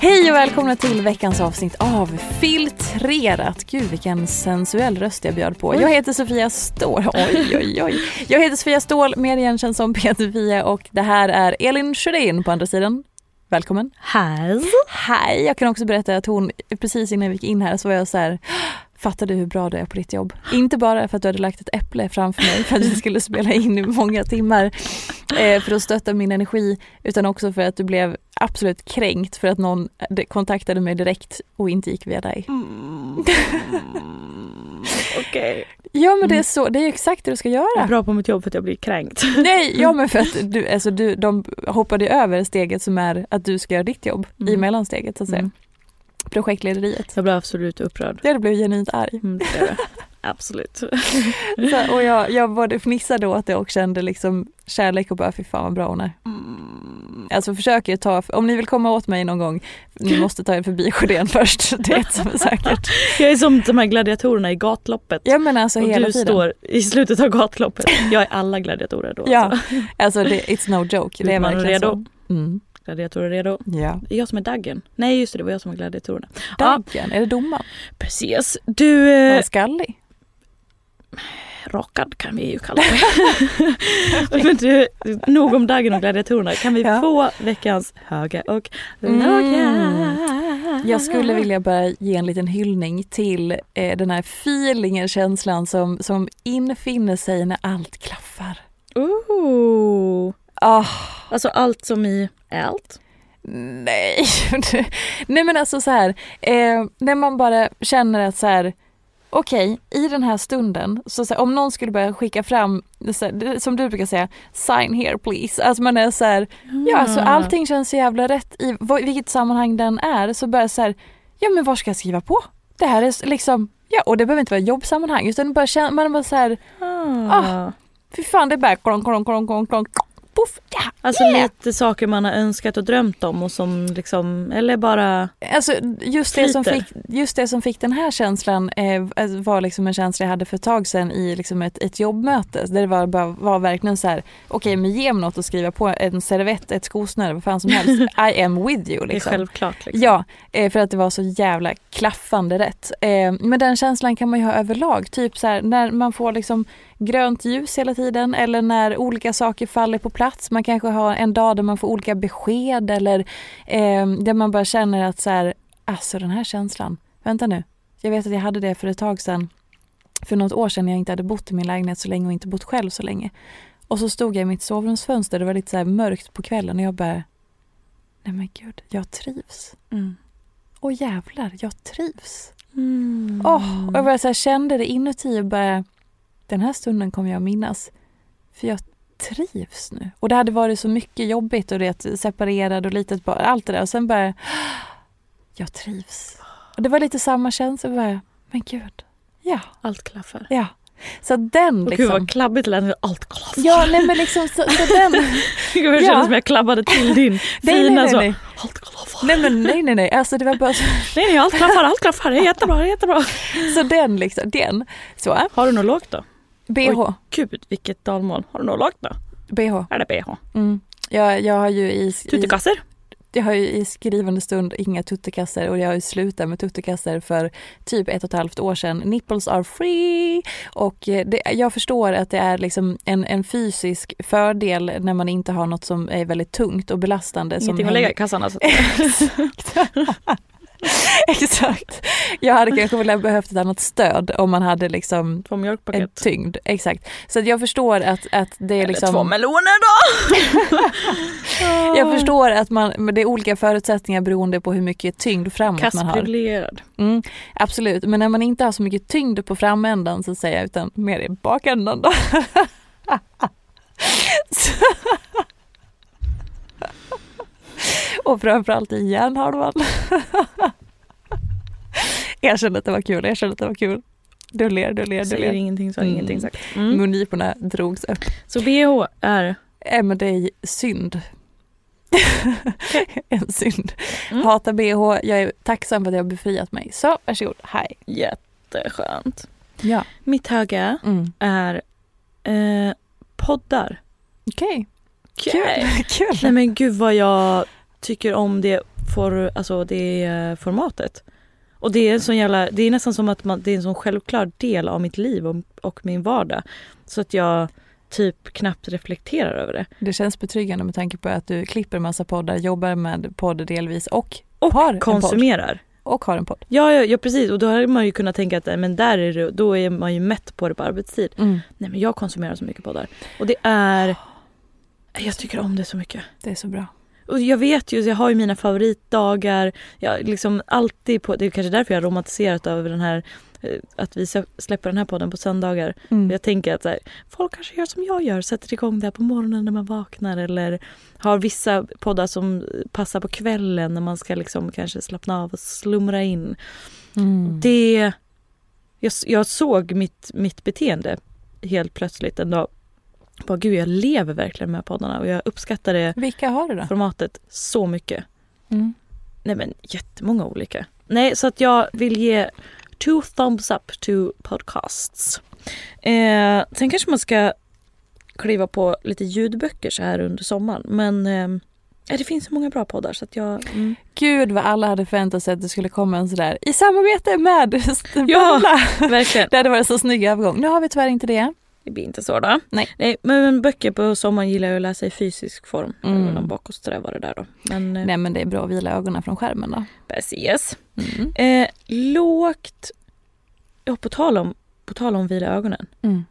Hej och välkomna till veckans avsnitt av Filtrerat. Gud vilken sensuell röst jag bjöd på. Jag heter Sofia Ståhl. Oj, oj, oj. Jag heter Sofia Ståhl, mer igenkänd som Peter-Fia och det här är Elin Sjödin på andra sidan. Välkommen. Hej. Hej. Jag kan också berätta att hon, precis innan vi gick in här så var jag så här Fattar du hur bra du är på ditt jobb? Inte bara för att du hade lagt ett äpple framför mig för att vi skulle spela in i många timmar eh, för att stötta min energi utan också för att du blev absolut kränkt för att någon kontaktade mig direkt och inte gick via dig. Mm. Okej. Okay. Ja men det är så, det är exakt det du ska göra. Jag är bra på mitt jobb för att jag blir kränkt. Nej, ja men för att du, alltså du, de hoppade över steget som är att du ska göra ditt jobb mm. i mellansteget så att säga. Mm projektlederiet. Jag blev absolut upprörd. Ja, du blev genuint arg. Mm, det det. Absolut. Så, och jag, jag både fnissade åt det och kände liksom kärlek och bara fy fan vad bra hon är. Mm. Alltså försöker ta, om ni vill komma åt mig någon gång, ni måste ta er förbi Sjödén först, det är ett som är säkert. Jag är som de här gladiatorerna i gatloppet. Ja men alltså och hela du tiden. står i slutet av gatloppet. Jag är alla gladiatorer då. Ja, alltså, alltså det, it's no joke. Det är verkligen redo. så. Mm. Gladiatorer redo? Ja. Det är jag som är Daggen. Nej just det, det var jag som var gladiatorerna. Daggen, ja. är det domaren? Precis. Du... Eh, eh, skallig? Rakad kan vi ju kalla det. Men du, nog om Daggen och gladiatorerna. Kan vi ja. få veckans höga och låga? Mm. Jag skulle vilja bara ge en liten hyllning till eh, den här feelingen, känslan som, som infinner sig när allt klaffar. Ooh. Oh. Alltså allt som i allt? Nej, nej men alltså så här, eh, när man bara känner att så här, okej, okay, i den här stunden, så, så här, om någon skulle börja skicka fram, här, som du brukar säga, sign here please. Alltså man är så här, mm. ja alltså allting känns så jävla rätt i vilket sammanhang den är, så börjar så här, ja men var ska jag skriva på? Det här är liksom, ja och det behöver inte vara jobbsammanhang utan bara känna, man bara så här, mm. ah, fy fan det är bara klonk, klonk, klonk, klonk, klonk poff, ja, Alltså yeah. lite saker man har önskat och drömt om och som liksom, eller bara Alltså just det, som fick, just det som fick den här känslan eh, var liksom en känsla jag hade för ett tag sedan i liksom ett, ett jobbmöte. Där det var, bara, var verkligen så här, okej okay, men ge mig något att skriva på, en servett, ett skosnöre, vad fan som helst. I am with you. Liksom. Det är liksom. självklart. Liksom. Ja, eh, för att det var så jävla klaffande rätt. Eh, men den känslan kan man ju ha överlag, typ så här, när man får liksom grönt ljus hela tiden eller när olika saker faller på plats. Man kanske har en dag där man får olika besked eller eh, där man bara känner att så här, alltså den här känslan, vänta nu, jag vet att jag hade det för ett tag sedan, för något år sedan när jag inte hade bott i min lägenhet så länge och inte bott själv så länge. Och så stod jag i mitt sovrumsfönster, det var lite så mörkt på kvällen och jag bara, nej men gud, jag trivs. Mm. Och jävlar, jag trivs. Mm. Oh, och jag bara så här, kände det inuti och bara, den här stunden kommer jag minnas. För jag trivs nu. Och det hade varit så mycket jobbigt och det separerad och litet barn, allt det där. Och sen bara, jag trivs. Och det var lite samma känsla, bara, men gud, ja. Allt klaffar. Ja. Så den Och liksom. gud vad klabbigt det lät, allt klaffar. Ja, nej men liksom så, så den. Gud vad det kändes som jag klabbade till din Nej, fina nej, så. nej, nej. Allt klaffar. Nej men nej nej nej, alltså det var bara så, Nej, nej, allt klaffar, allt klaffar. Det är jättebra, det är jättebra. så den liksom, den. Så, Har du något lågt då? Bh. Oj, gud vilket dalmål. Har du något lågt då? bh. Är det bh? Mm. Jag, jag har ju i, i, Tuttekasser? jag har ju i skrivande stund inga tuttekassar och jag har ju slutat med tuttekassar för typ ett och ett halvt år sedan. Nipples are free! Och eh, det, jag förstår att det är liksom en, en fysisk fördel när man inte har något som är väldigt tungt och belastande. som Ingenting att hänger- lägga i kassan alltså. Exakt. Jag hade kanske väl behövt ett annat stöd om man hade liksom Två en mjölkpaket. tyngd. Exakt. Så jag förstår att, att det är Eller liksom... två meloner då! Jag förstår att man, det är olika förutsättningar beroende på hur mycket tyngd framåt man har. Kassprivilegierad. Mm, absolut, men när man inte har så mycket tyngd på framändan så att säga utan mer i bakändan då. Och framförallt i hjärnhalvan. Jag kände att det var kul, jag kände att det var kul. Du ler, du ler, du Säger ler. ingenting så har Mm. ingenting sagt. Mm. Mungiporna drogs upp. Så bh är Äh, men det är synd. en synd. Mm. Hatar bh, jag är tacksam för att jag har befriat mig. Så varsågod, hej. jätteskönt. Ja. Mitt höga Mm. är eh, poddar. Okej, Okej. kul. kul. Nej men gud vad jag tycker om det, for, alltså det eh, formatet. Och det är, en sån jävla, det är nästan som att man, det är en sån självklar del av mitt liv och, och min vardag. Så att jag typ knappt reflekterar över det. Det känns betryggande med tanke på att du klipper massa poddar, jobbar med podd delvis och, Och Har en konsumerar. och har en podd. Ja, ja, ja precis och då hade man ju kunnat tänka att men där är det, då är man ju mätt på det på arbetstid. Mm. Nej men jag konsumerar så mycket poddar. Och det är... Jag tycker om det så mycket. Det är så bra. Och jag vet ju, jag har ju mina favoritdagar. Jag liksom alltid på, det är kanske därför jag har romantiserat över den här eh, att vi släpper den här podden på söndagar. Mm. Jag tänker att här, folk kanske gör som jag gör, sätter igång det här på morgonen när man vaknar eller har vissa poddar som passar på kvällen när man ska liksom kanske slappna av och slumra in. Mm. Det, jag, jag såg mitt, mitt beteende helt plötsligt en dag. Bara, Gud, jag lever verkligen med poddarna och jag uppskattar det Vilka har du då? formatet så mycket. Mm. Nej men jättemånga olika. Nej så att jag vill ge two thumbs up to podcasts. Eh, sen kanske man ska kliva på lite ljudböcker så här under sommaren men eh, ja, det finns så många bra poddar så att jag... Mm. Gud vad alla hade förväntat sig att det skulle komma en sådär i samarbete med Ja. Bella. Verkligen. Det hade varit så snygg övergång. Nu har vi tyvärr inte det. Det blir inte så då. Nej. Nej men, böcker på sommaren gillar jag att läsa i fysisk form. Mm. Någon bakåtsträvare där då. Men eh, Nej men det är bra att vila ögonen från skärmen då. precis. Mm. Eh, lågt... Ja på tal om, på tal om vila ögonen. Mm.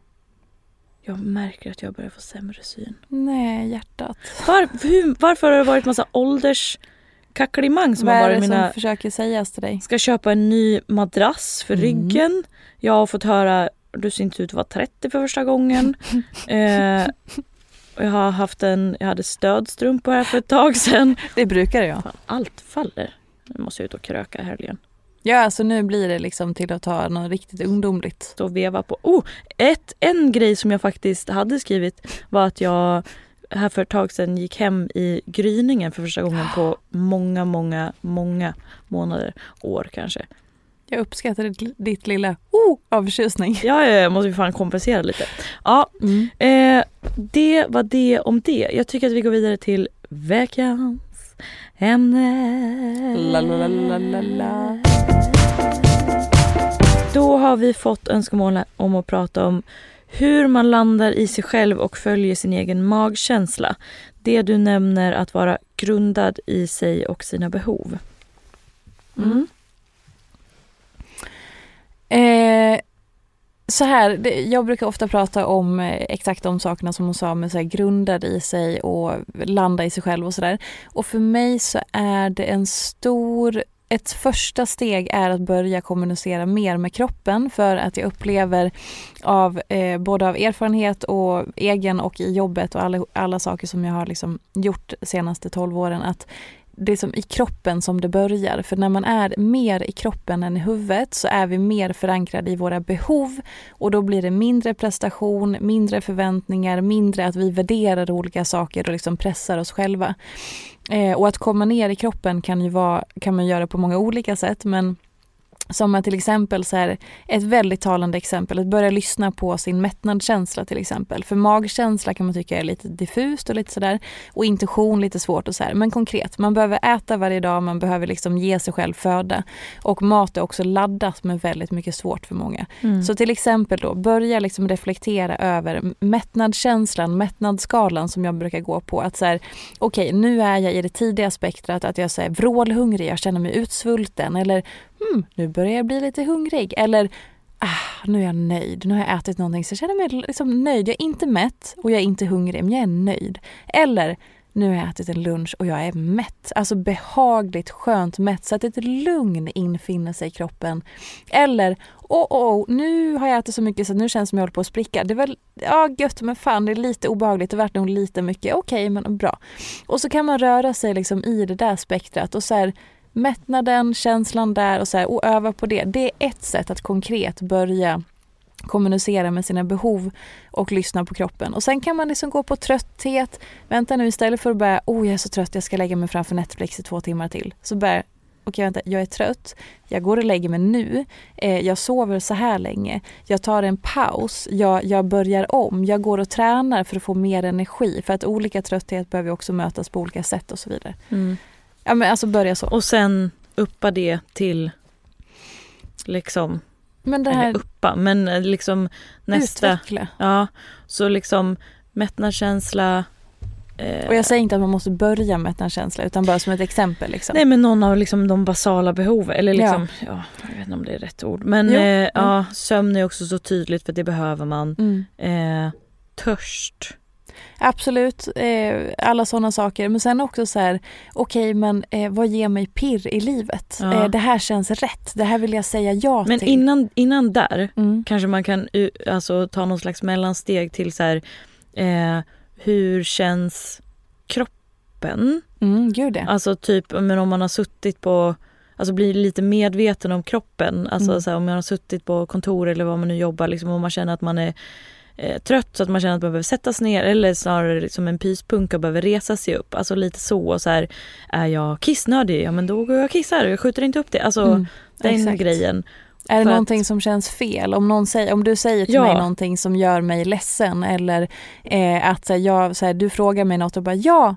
Jag märker att jag börjar få sämre syn. Nej hjärtat. Var, hur, varför har det varit massa ålderskacklimang som vad har är det varit som mina... försöker sägas till dig? Ska köpa en ny madrass för Mm. ryggen. Jag har fått höra du ser inte ut att vara 30 för första gången. eh, jag har haft en, jag hade stödstrumpor här för ett tag sedan. Det brukar jag. Fan, allt faller. Nu måste jag ut och kröka i helgen. Ja alltså nu blir det liksom till att ta något riktigt ungdomligt. Stå och veva på. Oh, ett, en grej som jag faktiskt hade skrivit var att jag här för ett tag sedan gick hem i gryningen för första gången på många, många, många månader, år kanske. Jag uppskattar ditt lilla oh av förtjusning. Ja, ja, jag måste ju fan kompensera lite. Ja, Mm. eh, det var det om det. Jag tycker att vi går vidare till veckans ämne. La, la, la, la, la, la. Då har vi fått önskemål om att prata om hur man landar i sig själv och följer sin egen magkänsla. Det du nämner att vara grundad i sig och sina behov. Mm. Eh, så här, det, jag brukar ofta prata om eh, exakt de sakerna som hon sa med så här, grundad i sig och landa i sig själv och sådär. Och för mig så är det en stor ett första steg är att börja kommunicera mer med kroppen för att jag upplever av eh, både av erfarenhet och egen och i jobbet och alla, alla saker som jag har liksom gjort de senaste 12 åren att det är som i kroppen som det börjar. För när man är mer i kroppen än i huvudet så är vi mer förankrade i våra behov och då blir det mindre prestation, mindre förväntningar, mindre att vi värderar olika saker och liksom pressar oss själva. Eh, och att komma ner i kroppen kan, ju vara, kan man göra på många olika sätt men som att till exempel, så här, ett väldigt talande exempel, att börja lyssna på sin mättnadskänsla till exempel. För magkänsla kan man tycka är lite diffust och lite sådär. Och intuition lite svårt och så här. Men konkret, man behöver äta varje dag, man behöver liksom ge sig själv föda. Och mat är också laddat med väldigt mycket svårt för många. Mm. Så till exempel då, börja liksom reflektera över mättnadskänslan, mättnadsskalan som jag brukar gå på. Att så här, okej okay, nu är jag i det tidiga spektrat, att jag är vrålhungrig, jag känner mig utsvulten. Eller hmm, nu börjar jag bli lite hungrig. Eller ah, nu är jag nöjd, nu har jag ätit någonting så jag känner mig liksom nöjd. Jag är inte mätt och jag är inte hungrig, men jag är nöjd. Eller nu har jag ätit en lunch och jag är mätt. Alltså behagligt, skönt mätt så att ett lugn infinner sig i kroppen. Eller, åh, oh, oh, nu har jag ätit så mycket så nu känns det som jag håller på att spricka. Det är väl, ja gött men fan det är lite obehagligt, det vart nog lite mycket. Okej okay, men bra. Och så kan man röra sig liksom i det där spektrat och så här, mättnaden, känslan där och, så här, och öva på det. Det är ett sätt att konkret börja kommunicera med sina behov och lyssna på kroppen. Och sen kan man liksom gå på trötthet. Vänta nu istället för att börja, oh jag är så trött, jag ska lägga mig framför Netflix i två timmar till. Så börja, okej okay, vänta, jag är trött, jag går och lägger mig nu, eh, jag sover så här länge, jag tar en paus, jag, jag börjar om, jag går och tränar för att få mer energi. För att olika trötthet behöver också mötas på olika sätt och så vidare. Mm. Ja men alltså börja så. Och sen uppa det till liksom men det här... Eller uppa, men eh, liksom nästa... Utveckla. Ja, så liksom mättnadskänsla. Eh... Och jag säger inte att man måste börja med mättnadskänsla utan bara som ett exempel. Liksom. Nej men någon av liksom de basala behoven, eller liksom, ja. ja jag vet inte om det är rätt ord. Men jo, eh, ja. sömn är också så tydligt för det behöver man. Mm. Eh, törst Absolut, eh, alla sådana saker. Men sen också så här, okej okay, men eh, vad ger mig pirr i livet? Ja. Eh, det här känns rätt, det här vill jag säga ja men till. Men innan, innan där mm. kanske man kan alltså, ta någon slags mellansteg till så här, eh, hur känns kroppen? Mm, gud det. Alltså typ men om man har suttit på Alltså bli lite medveten om kroppen. Alltså mm. så här, om man har suttit på kontor eller vad man nu jobbar, liksom, om man känner att man är eh, trött så att man känner att man behöver sätta sig ner eller snarare som en pyspunka behöver resa sig upp. Alltså lite så. så här, är jag kissnödig? Ja men då går jag och kissar. Jag skjuter inte upp det. Alltså mm, den exakt. grejen. Är det någonting att, som känns fel? Om, någon säger, om du säger till ja. mig någonting som gör mig ledsen eller eh, att så här, jag, så här, du frågar mig något och bara ja,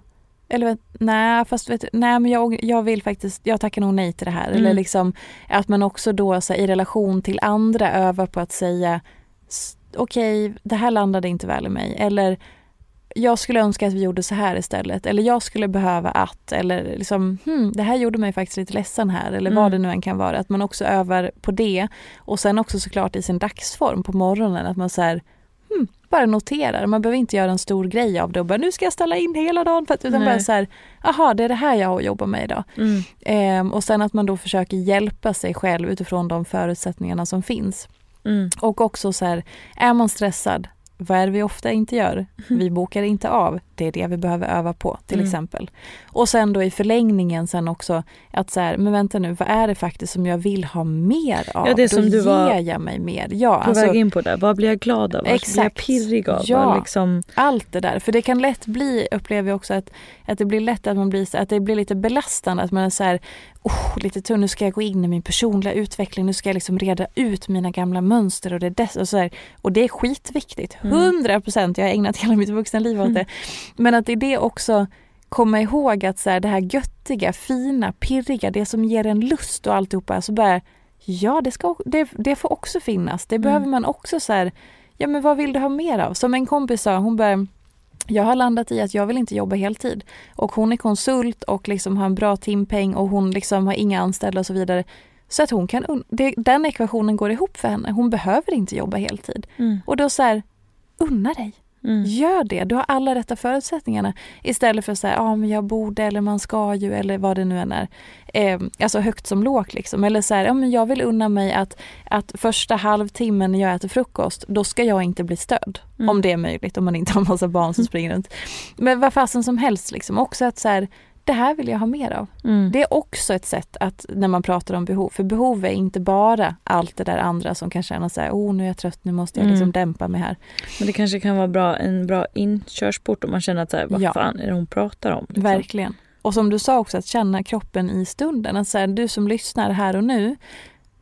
eller nej, fast vet, nej men jag, jag vill faktiskt, jag tackar nog nej till det här. Mm. Eller liksom att man också då så här, i relation till andra övar på att säga okej, okay, det här landade inte väl i mig. Eller jag skulle önska att vi gjorde så här istället. Eller jag skulle behöva att. Eller liksom, hmm, det här gjorde mig faktiskt lite ledsen här. Eller mm. vad det nu än kan vara. Att man också övar på det. Och sen också såklart i sin dagsform på morgonen. Att man så här, hmm, bara noterar. Man behöver inte göra en stor grej av det och bara nu ska jag ställa in hela dagen. För att, utan Nej. bara så här, aha det är det här jag har att jobba med idag. Mm. Ehm, och sen att man då försöker hjälpa sig själv utifrån de förutsättningarna som finns. Mm. Och också så här, är man stressad, vad är det vi ofta inte gör? Vi bokar inte av. Det är det vi behöver öva på till mm. exempel. Och sen då i förlängningen sen också att så här, men vänta nu, vad är det faktiskt som jag vill ha mer av? Ja, det som då du ger jag mig mer. Ja, på alltså, väg in på det. Vad blir jag glad av? Vad exakt. blir jag pirrig av? Ja, liksom... allt det där. För det kan lätt bli, upplever jag också, att, att det blir lätt att man blir att det blir lite belastande. Att man är så här, oh, lite tunn, nu ska jag gå in i min personliga utveckling, nu ska jag liksom reda ut mina gamla mönster och det, dess, och så här, och det är skitviktigt. 100 mm. procent, jag har ägnat hela mitt vuxna liv åt det. Men att i det också komma ihåg att så här, det här göttiga, fina, pirriga, det som ger en lust och alltihopa, så bara ja det, ska, det, det får också finnas. Det mm. behöver man också så här, ja men vad vill du ha mer av? Som en kompis sa, hon bara jag har landat i att jag vill inte jobba heltid. Och hon är konsult och liksom har en bra timpeng och hon liksom har inga anställda och så vidare. Så att hon kan, det, den ekvationen går ihop för henne. Hon behöver inte jobba heltid. Mm. Och då så här, unna dig. Mm. Gör det, du har alla rätta förutsättningarna. Istället för att säga, ja ah, men jag borde eller man ska ju eller vad det nu än är. Eh, alltså högt som lågt liksom. Eller så här, ja men jag vill unna mig att, att första halvtimmen när jag äter frukost, då ska jag inte bli störd. Mm. Om det är möjligt, om man inte har massa barn som springer runt. Men vad fasen som helst liksom. Också att så här, det här vill jag ha mer av. Mm. Det är också ett sätt att när man pratar om behov, för behov är inte bara allt det där andra som kan känna så här, oh nu är jag trött, nu måste jag liksom Mm. dämpa mig här. Men det kanske kan vara bra, en bra inkörsport om man känner att så här, vad Ja. fan är det hon pratar om? liksom? Verkligen. Och som du sa också, att känna kroppen i stunden. Att så här, du som lyssnar här och nu,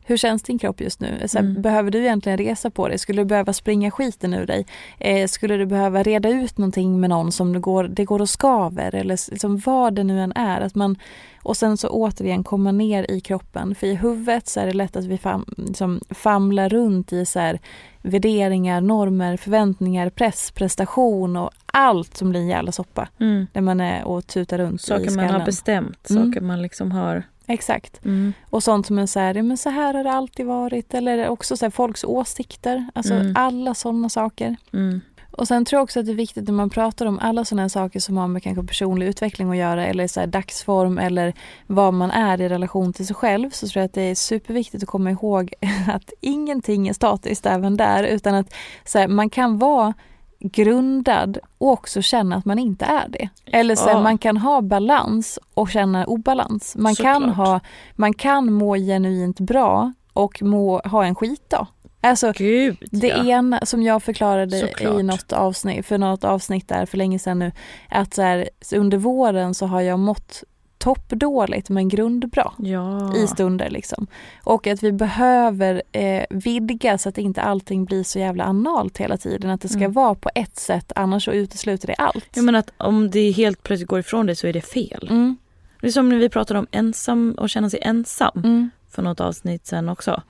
hur känns din kropp just nu? Så här, Mm. Behöver du egentligen resa på dig? Skulle du behöva springa skiten ur dig? Eh, skulle du behöva reda ut någonting med någon som det går, det går och skaver? Eller liksom vad det nu än är. Att man, och sen så återigen komma ner i kroppen. För i huvudet så är det lätt att vi fam, liksom famlar runt i så här, värderingar, normer, förväntningar, press, prestation och allt som blir en jävla soppa. Mm. När man är och tutar runt i Saker man har skallen. bestämt, Mm. saker man liksom har... Exakt. Mm. Och sånt som är så här, men så här har det alltid varit. Eller också så här, folks åsikter. Alltså Mm. alla sådana saker. Mm. Och sen tror jag också att det är viktigt när man pratar om alla sådana här saker som har med kanske personlig utveckling att göra eller så dagsform eller vad man är i relation till sig själv så tror jag att det är superviktigt att komma ihåg att ingenting är statiskt även där utan att så här, man kan vara grundad och också känna att man inte är det. Eller så Ja. man kan ha balans och känna obalans. Man kan, ha, man kan må genuint bra och må, ha en skitdag. Alltså, Gud det ja. ena som jag förklarade Såklart. i något avsnitt, för något avsnitt där för länge sedan nu, att så här, så under våren så har jag mått toppdåligt men grundbra Ja. i stunder liksom. Och att vi behöver eh, vidga så att inte allting blir så jävla analt hela tiden. Att det ska Mm. vara på ett sätt annars så utesluter det allt. Jag menar att om det helt plötsligt går ifrån dig så är det fel. Mm, Det är som när vi pratade om ensam och känna sig ensam mm. för något avsnitt sen också.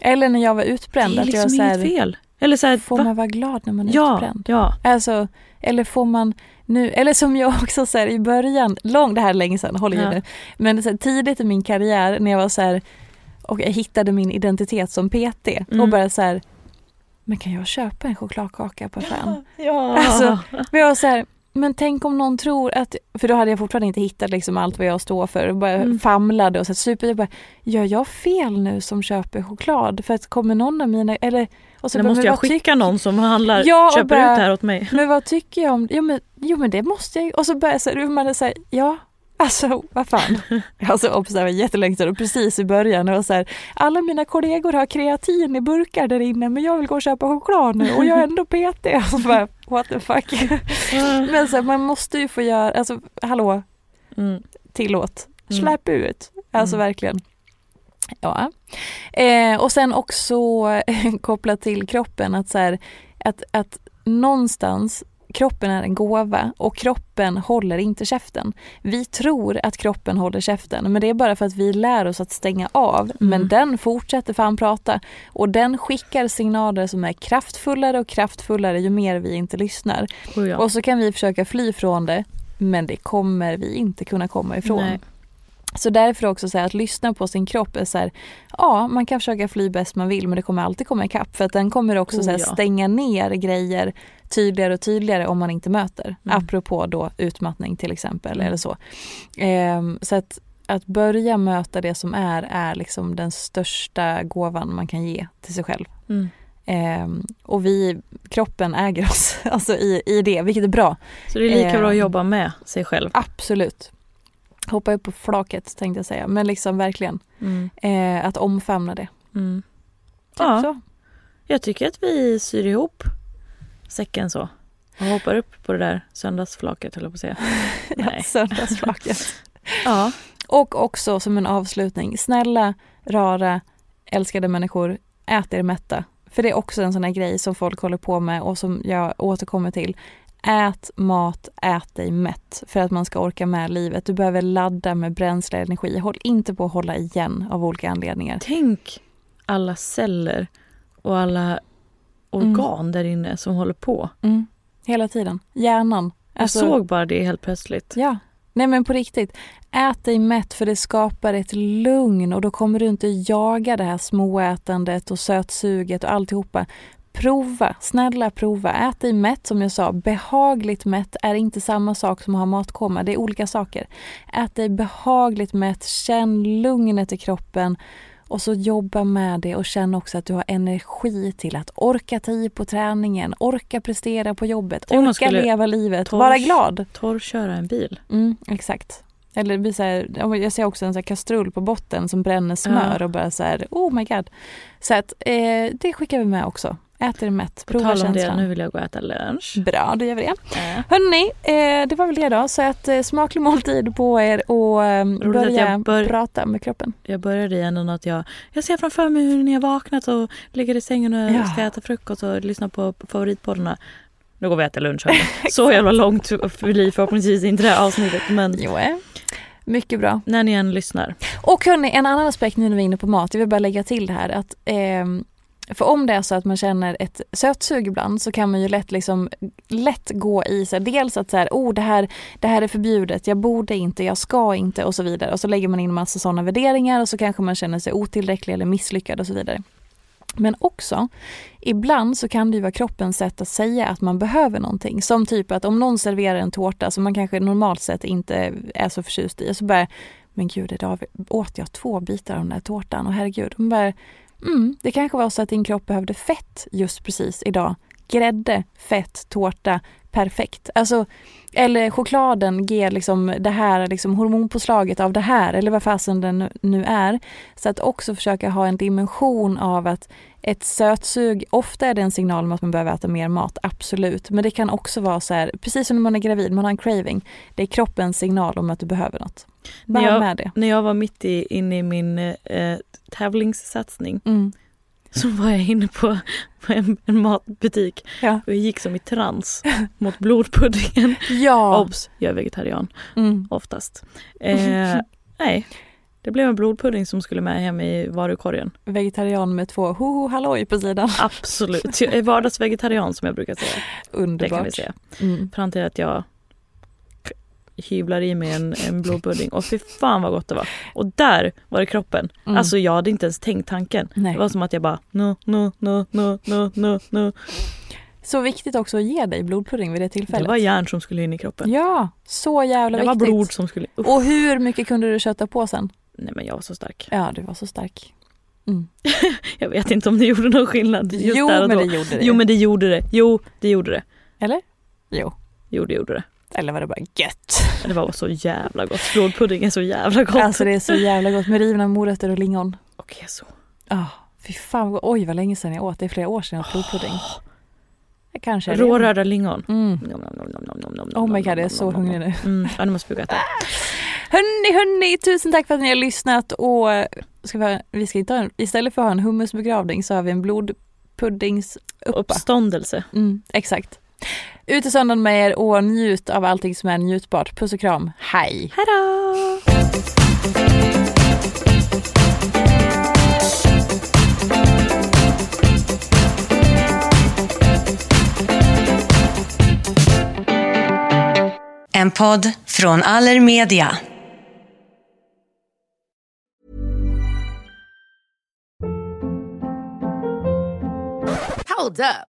Eller när jag var utbränd. det är att liksom jag så här, inget fel. Eller så här, Får va? man vara glad när man är Ja, utbränd? ja. Alltså, eller får man nu, eller som jag också så här, i början, lång, det här är länge sedan, håll i Ja. nu. Men så här, tidigt i min karriär när jag var så här, och jag hittade min identitet som PT och Mm. bara så här, men kan jag köpa en chokladkaka på affären? Ja. Alltså, Men jag var så här, men tänk om någon tror att, för då hade jag fortfarande inte hittat liksom allt vad jag står för och bara Mm. famlade och så super, jag bara, gör jag fel nu som köper choklad? För att kommer någon av mina, eller och så bara, måste jag skicka någon som handlar, Ja, och köper bara- ut det här åt mig. men vad tycker jag om jo men, jo men det måste jag. Och så börjar jag så här, man här, ja Alltså vad fan. Jag har så observerat jättelänge sedan och precis i början det var så här, alla mina kollegor har kreatin i burkar där inne men jag vill gå och köpa choklad nu och jag är ändå PT. Och så bara, what the fuck. Men så här, man måste ju få göra, alltså hallå, Mm. tillåt, Mm. släpp ut. Alltså Mm. verkligen. Ja. Eh, och sen också kopplat till kroppen att så här, att, att någonstans kroppen är en gåva och kroppen håller inte käften. Vi tror att kroppen håller käften men det är bara för att vi lär oss att stänga av. Men Mm. den fortsätter fan prata och den skickar signaler som är kraftfullare och kraftfullare ju mer vi inte lyssnar. Oh, ja. Och så kan vi försöka fly från det men det kommer vi inte kunna komma ifrån. Nej. Så därför också så att lyssna på sin kropp är så här, ja man kan försöka fly bäst man vill men det kommer alltid komma ikapp för att den kommer också Oh, så här, ja. stänga ner grejer tydligare och tydligare om man inte möter. Mm. Apropå då utmattning till exempel Mm. eller så. Ehm, så att, att börja möta det som är är liksom den största gåvan man kan ge till sig själv. Mm. Ehm, och vi, kroppen äger oss alltså i, i det, vilket är bra. Så det är lika bra att Eh. jobba med sig själv. Absolut. Hoppa upp på flaket tänkte jag säga, men liksom verkligen Mm. eh, att omfamna det. Mm. Typ Ja. så. Jag tycker att vi syr ihop säcken så. Och hoppar upp på det där söndagsflaket höll jag på att säga. Ja, söndagsflaket. Ja. Och också som en avslutning, snälla, rara, älskade människor, ät er mätta. För det är också en sån här grej som folk håller på med och som jag återkommer till. Ät mat, ät dig mätt för att man ska orka med livet. Du behöver ladda med bränsle och energi. Håll inte på att hålla igen av olika anledningar. Tänk alla celler och alla organ där inne som håller på. Mm. Hela tiden. Hjärnan. Jag Alltså- såg bara det helt plötsligt. Ja. Nej men på riktigt. Ät dig mätt för det skapar ett lugn och då kommer du inte jaga det här småätandet och sötsuget och alltihopa. Prova, snälla prova. Ät dig mätt som jag sa. Behagligt mätt är inte samma sak som att ha matkoma. Det är olika saker. Ät dig behagligt mätt, känn lugnet i kroppen och så jobba med det och känn också att du har energi till att orka ta i på träningen, orka prestera på jobbet, man orka leva livet, torr- vara glad. Torrköra en bil. Mm, exakt. Eller det så här, ja, jag ser också en så kastrull på botten som bränner smör Ja. och bara så här, oh my god. Så att eh, det skickar vi med också. Äter mätt, prova tal om det, känslan. nu vill jag gå och äta lunch. Bra, då gör vi det. Äh. Hörni, eh, det var väl det då. Så att eh, smaklig måltid på er och eh, börja bör- prata med kroppen. Jag började i änden att jag, jag ser framför mig hur ni har vaknat och ligger i sängen och Ja. ska äta frukost och lyssna på favoritpoddarna. Nu går vi och äter lunch. Så jävla långt blir förhoppningsvis inte det här avsnittet men Jo, eh. mycket bra. när ni än lyssnar. Och hörni, en annan aspekt nu när vi är inne på mat, jag vill bara lägga till det här att ehm, för om det är så att man känner ett sötsug ibland så kan man ju lätt, liksom, lätt gå i så här, dels att så här, oh, det, här, det här är förbjudet, jag borde inte, jag ska inte och så vidare. Och så lägger man in massa sådana värderingar och så kanske man känner sig otillräcklig eller misslyckad och så vidare. Men också, ibland så kan det ju vara kroppens sätt att säga att man behöver någonting. Som typ att om någon serverar en tårta som man kanske normalt sett inte är så förtjust i och så bara men gud, idag åt jag två bitar av den där tårtan och herregud. Hon bara, mm, det kanske var så att din kropp behövde fett just precis idag. Grädde, fett, tårta, perfekt. Alltså, eller chokladen ger liksom det här liksom hormonpåslaget av det här eller vad fasen den nu- är. Så att också försöka ha en dimension av att ett sötsug, ofta är det en signal om att man behöver äta mer mat, absolut. Men det kan också vara så här, precis som när man är gravid, man har en craving. Det är kroppens signal om att du behöver något. Bara När ha jag, med det. när jag var mitt i, inne i min eh, tävlingssatsning Mm. Så var jag inne på, på en, en matbutik Ja. och jag gick som i trans mot blodpuddingen. Ja. Obs, jag är vegetarian Mm. oftast. Eh, nej, det blev en blodpudding som skulle med hem i varukorgen. Vegetarian med två hoho halloj på sidan. Absolut, jag är vardagsvegetarian som jag brukar säga. Det Underbart. kan vi säga. Mm. Fram till att jag hyvlar i mig en, en blodpudding och fy fan vad gott det var. Och där var det kroppen. Mm. Alltså jag hade inte ens tänkt tanken. Nej. Det var som att jag bara nu, nu, nu, nu, nu, nu, nu. Så viktigt också att ge dig blodpudding vid det tillfället. Det var järn som skulle in i kroppen. Ja, så jävla Det var viktigt. blod som skulle... Uff. Och hur mycket kunde du kötta på sen? Nej men jag var så stark. Ja, du var så stark. Mm. Jag vet inte om det gjorde någon skillnad just jo, där och men det gjorde det. Jo men det gjorde det. Jo, det gjorde det. Eller? Jo. Jo, det gjorde det. Eller var det bara gött? Det var så jävla gott. Blodpudding är så jävla gott. Alltså det är så jävla gott med rivna morötter och lingon. Och keso. Oh, fy fan, vad- oj vad länge sedan jag åt. Det är flera år sedan jag åt blodpudding. Jag kanske. Rårörda lingon. Mm. Nom, nom, nom, Oh my god, jag är så hungrig nu. Mm, ja, nu måste vi gå äta. Hörni, hörni, tusen tack för att ni har lyssnat och ska vi, vi ska inte ha en, istället för att ha en hummusbegravning så har vi en blodpuddingsuppa. Uppståndelse. Mm, exakt. Ut i söndagen med er och njut av allting som är njutbart. Puss och kram. Hej! Hejdå! En podd från Allermedia. Hold up.